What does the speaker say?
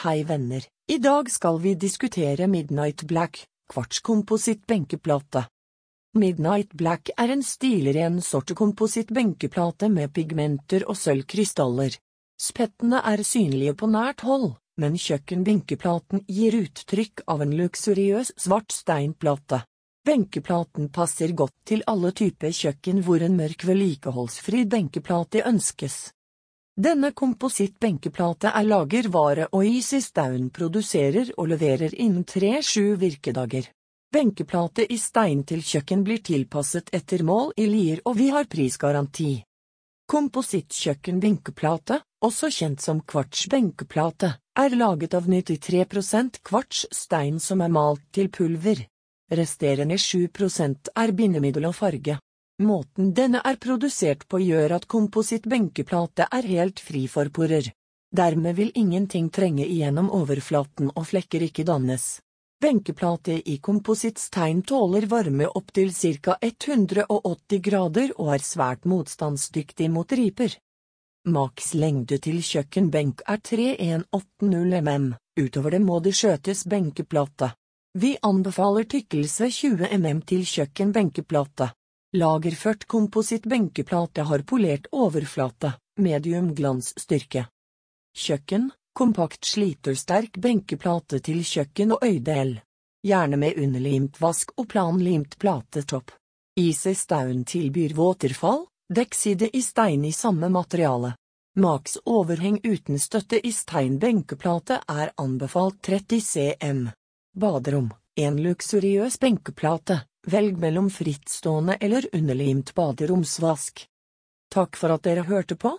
Hei venner, i dag skal vi diskutere Midnight Black, kvartskompositt benkeplate. Midnight Black er en stilren sort kompositt benkeplate med pigmenter og sølvkrystaller. Spettene er synlige på nært hold, men kjøkkenbenkeplaten gir uttrykk av en luksuriøs svart steinplate. Benkeplaten passer godt til alle typer kjøkken hvor en mørk vedlikeholdsfri benkeplate ønskes. Denne komposittbenkeplate er lagervare og Easy Staun produserer og leverer innen tre–sju virkedager. Benkeplate i stein til kjøkken blir tilpasset etter mål i Lier og vi har prisgaranti. Komposittkjøkken benkeplate, også kjent som kvartsbenkeplate, er laget av 93 kvarts stein som er malt til pulver. Resterende 7% er bindemiddel og farge. Måten denne er produsert på gjør at komposittbenkeplate er helt fri for porer. Dermed vil ingenting trenge igjennom overflaten og flekker ikke dannes. Benkeplate i komposittstein tåler varme opptil ca 180 grader og er svært motstandsdyktig mot riper. Maks lengde til kjøkkenbenk er 3180 mm, utover det må det skjøtes benkeplate. Vi anbefaler tykkelse 20 mm til kjøkkenbenkeplate. Lagerført kompositt benkeplate har polert overflate, medium glansstyrke. Kjøkken, kompakt slitersterk benkeplate til kjøkken og øydel. Gjerne med underlimt vask og planlimt platetopp. Easy Staun tilbyr våterfall, dekkside i stein i samme materiale. Maks overheng uten støtte i stein benkeplate er anbefalt 30 cm. Baderom, en luksuriøs benkeplate. Velg mellom frittstående eller underlimt baderomsvask. Takk for at dere hørte på.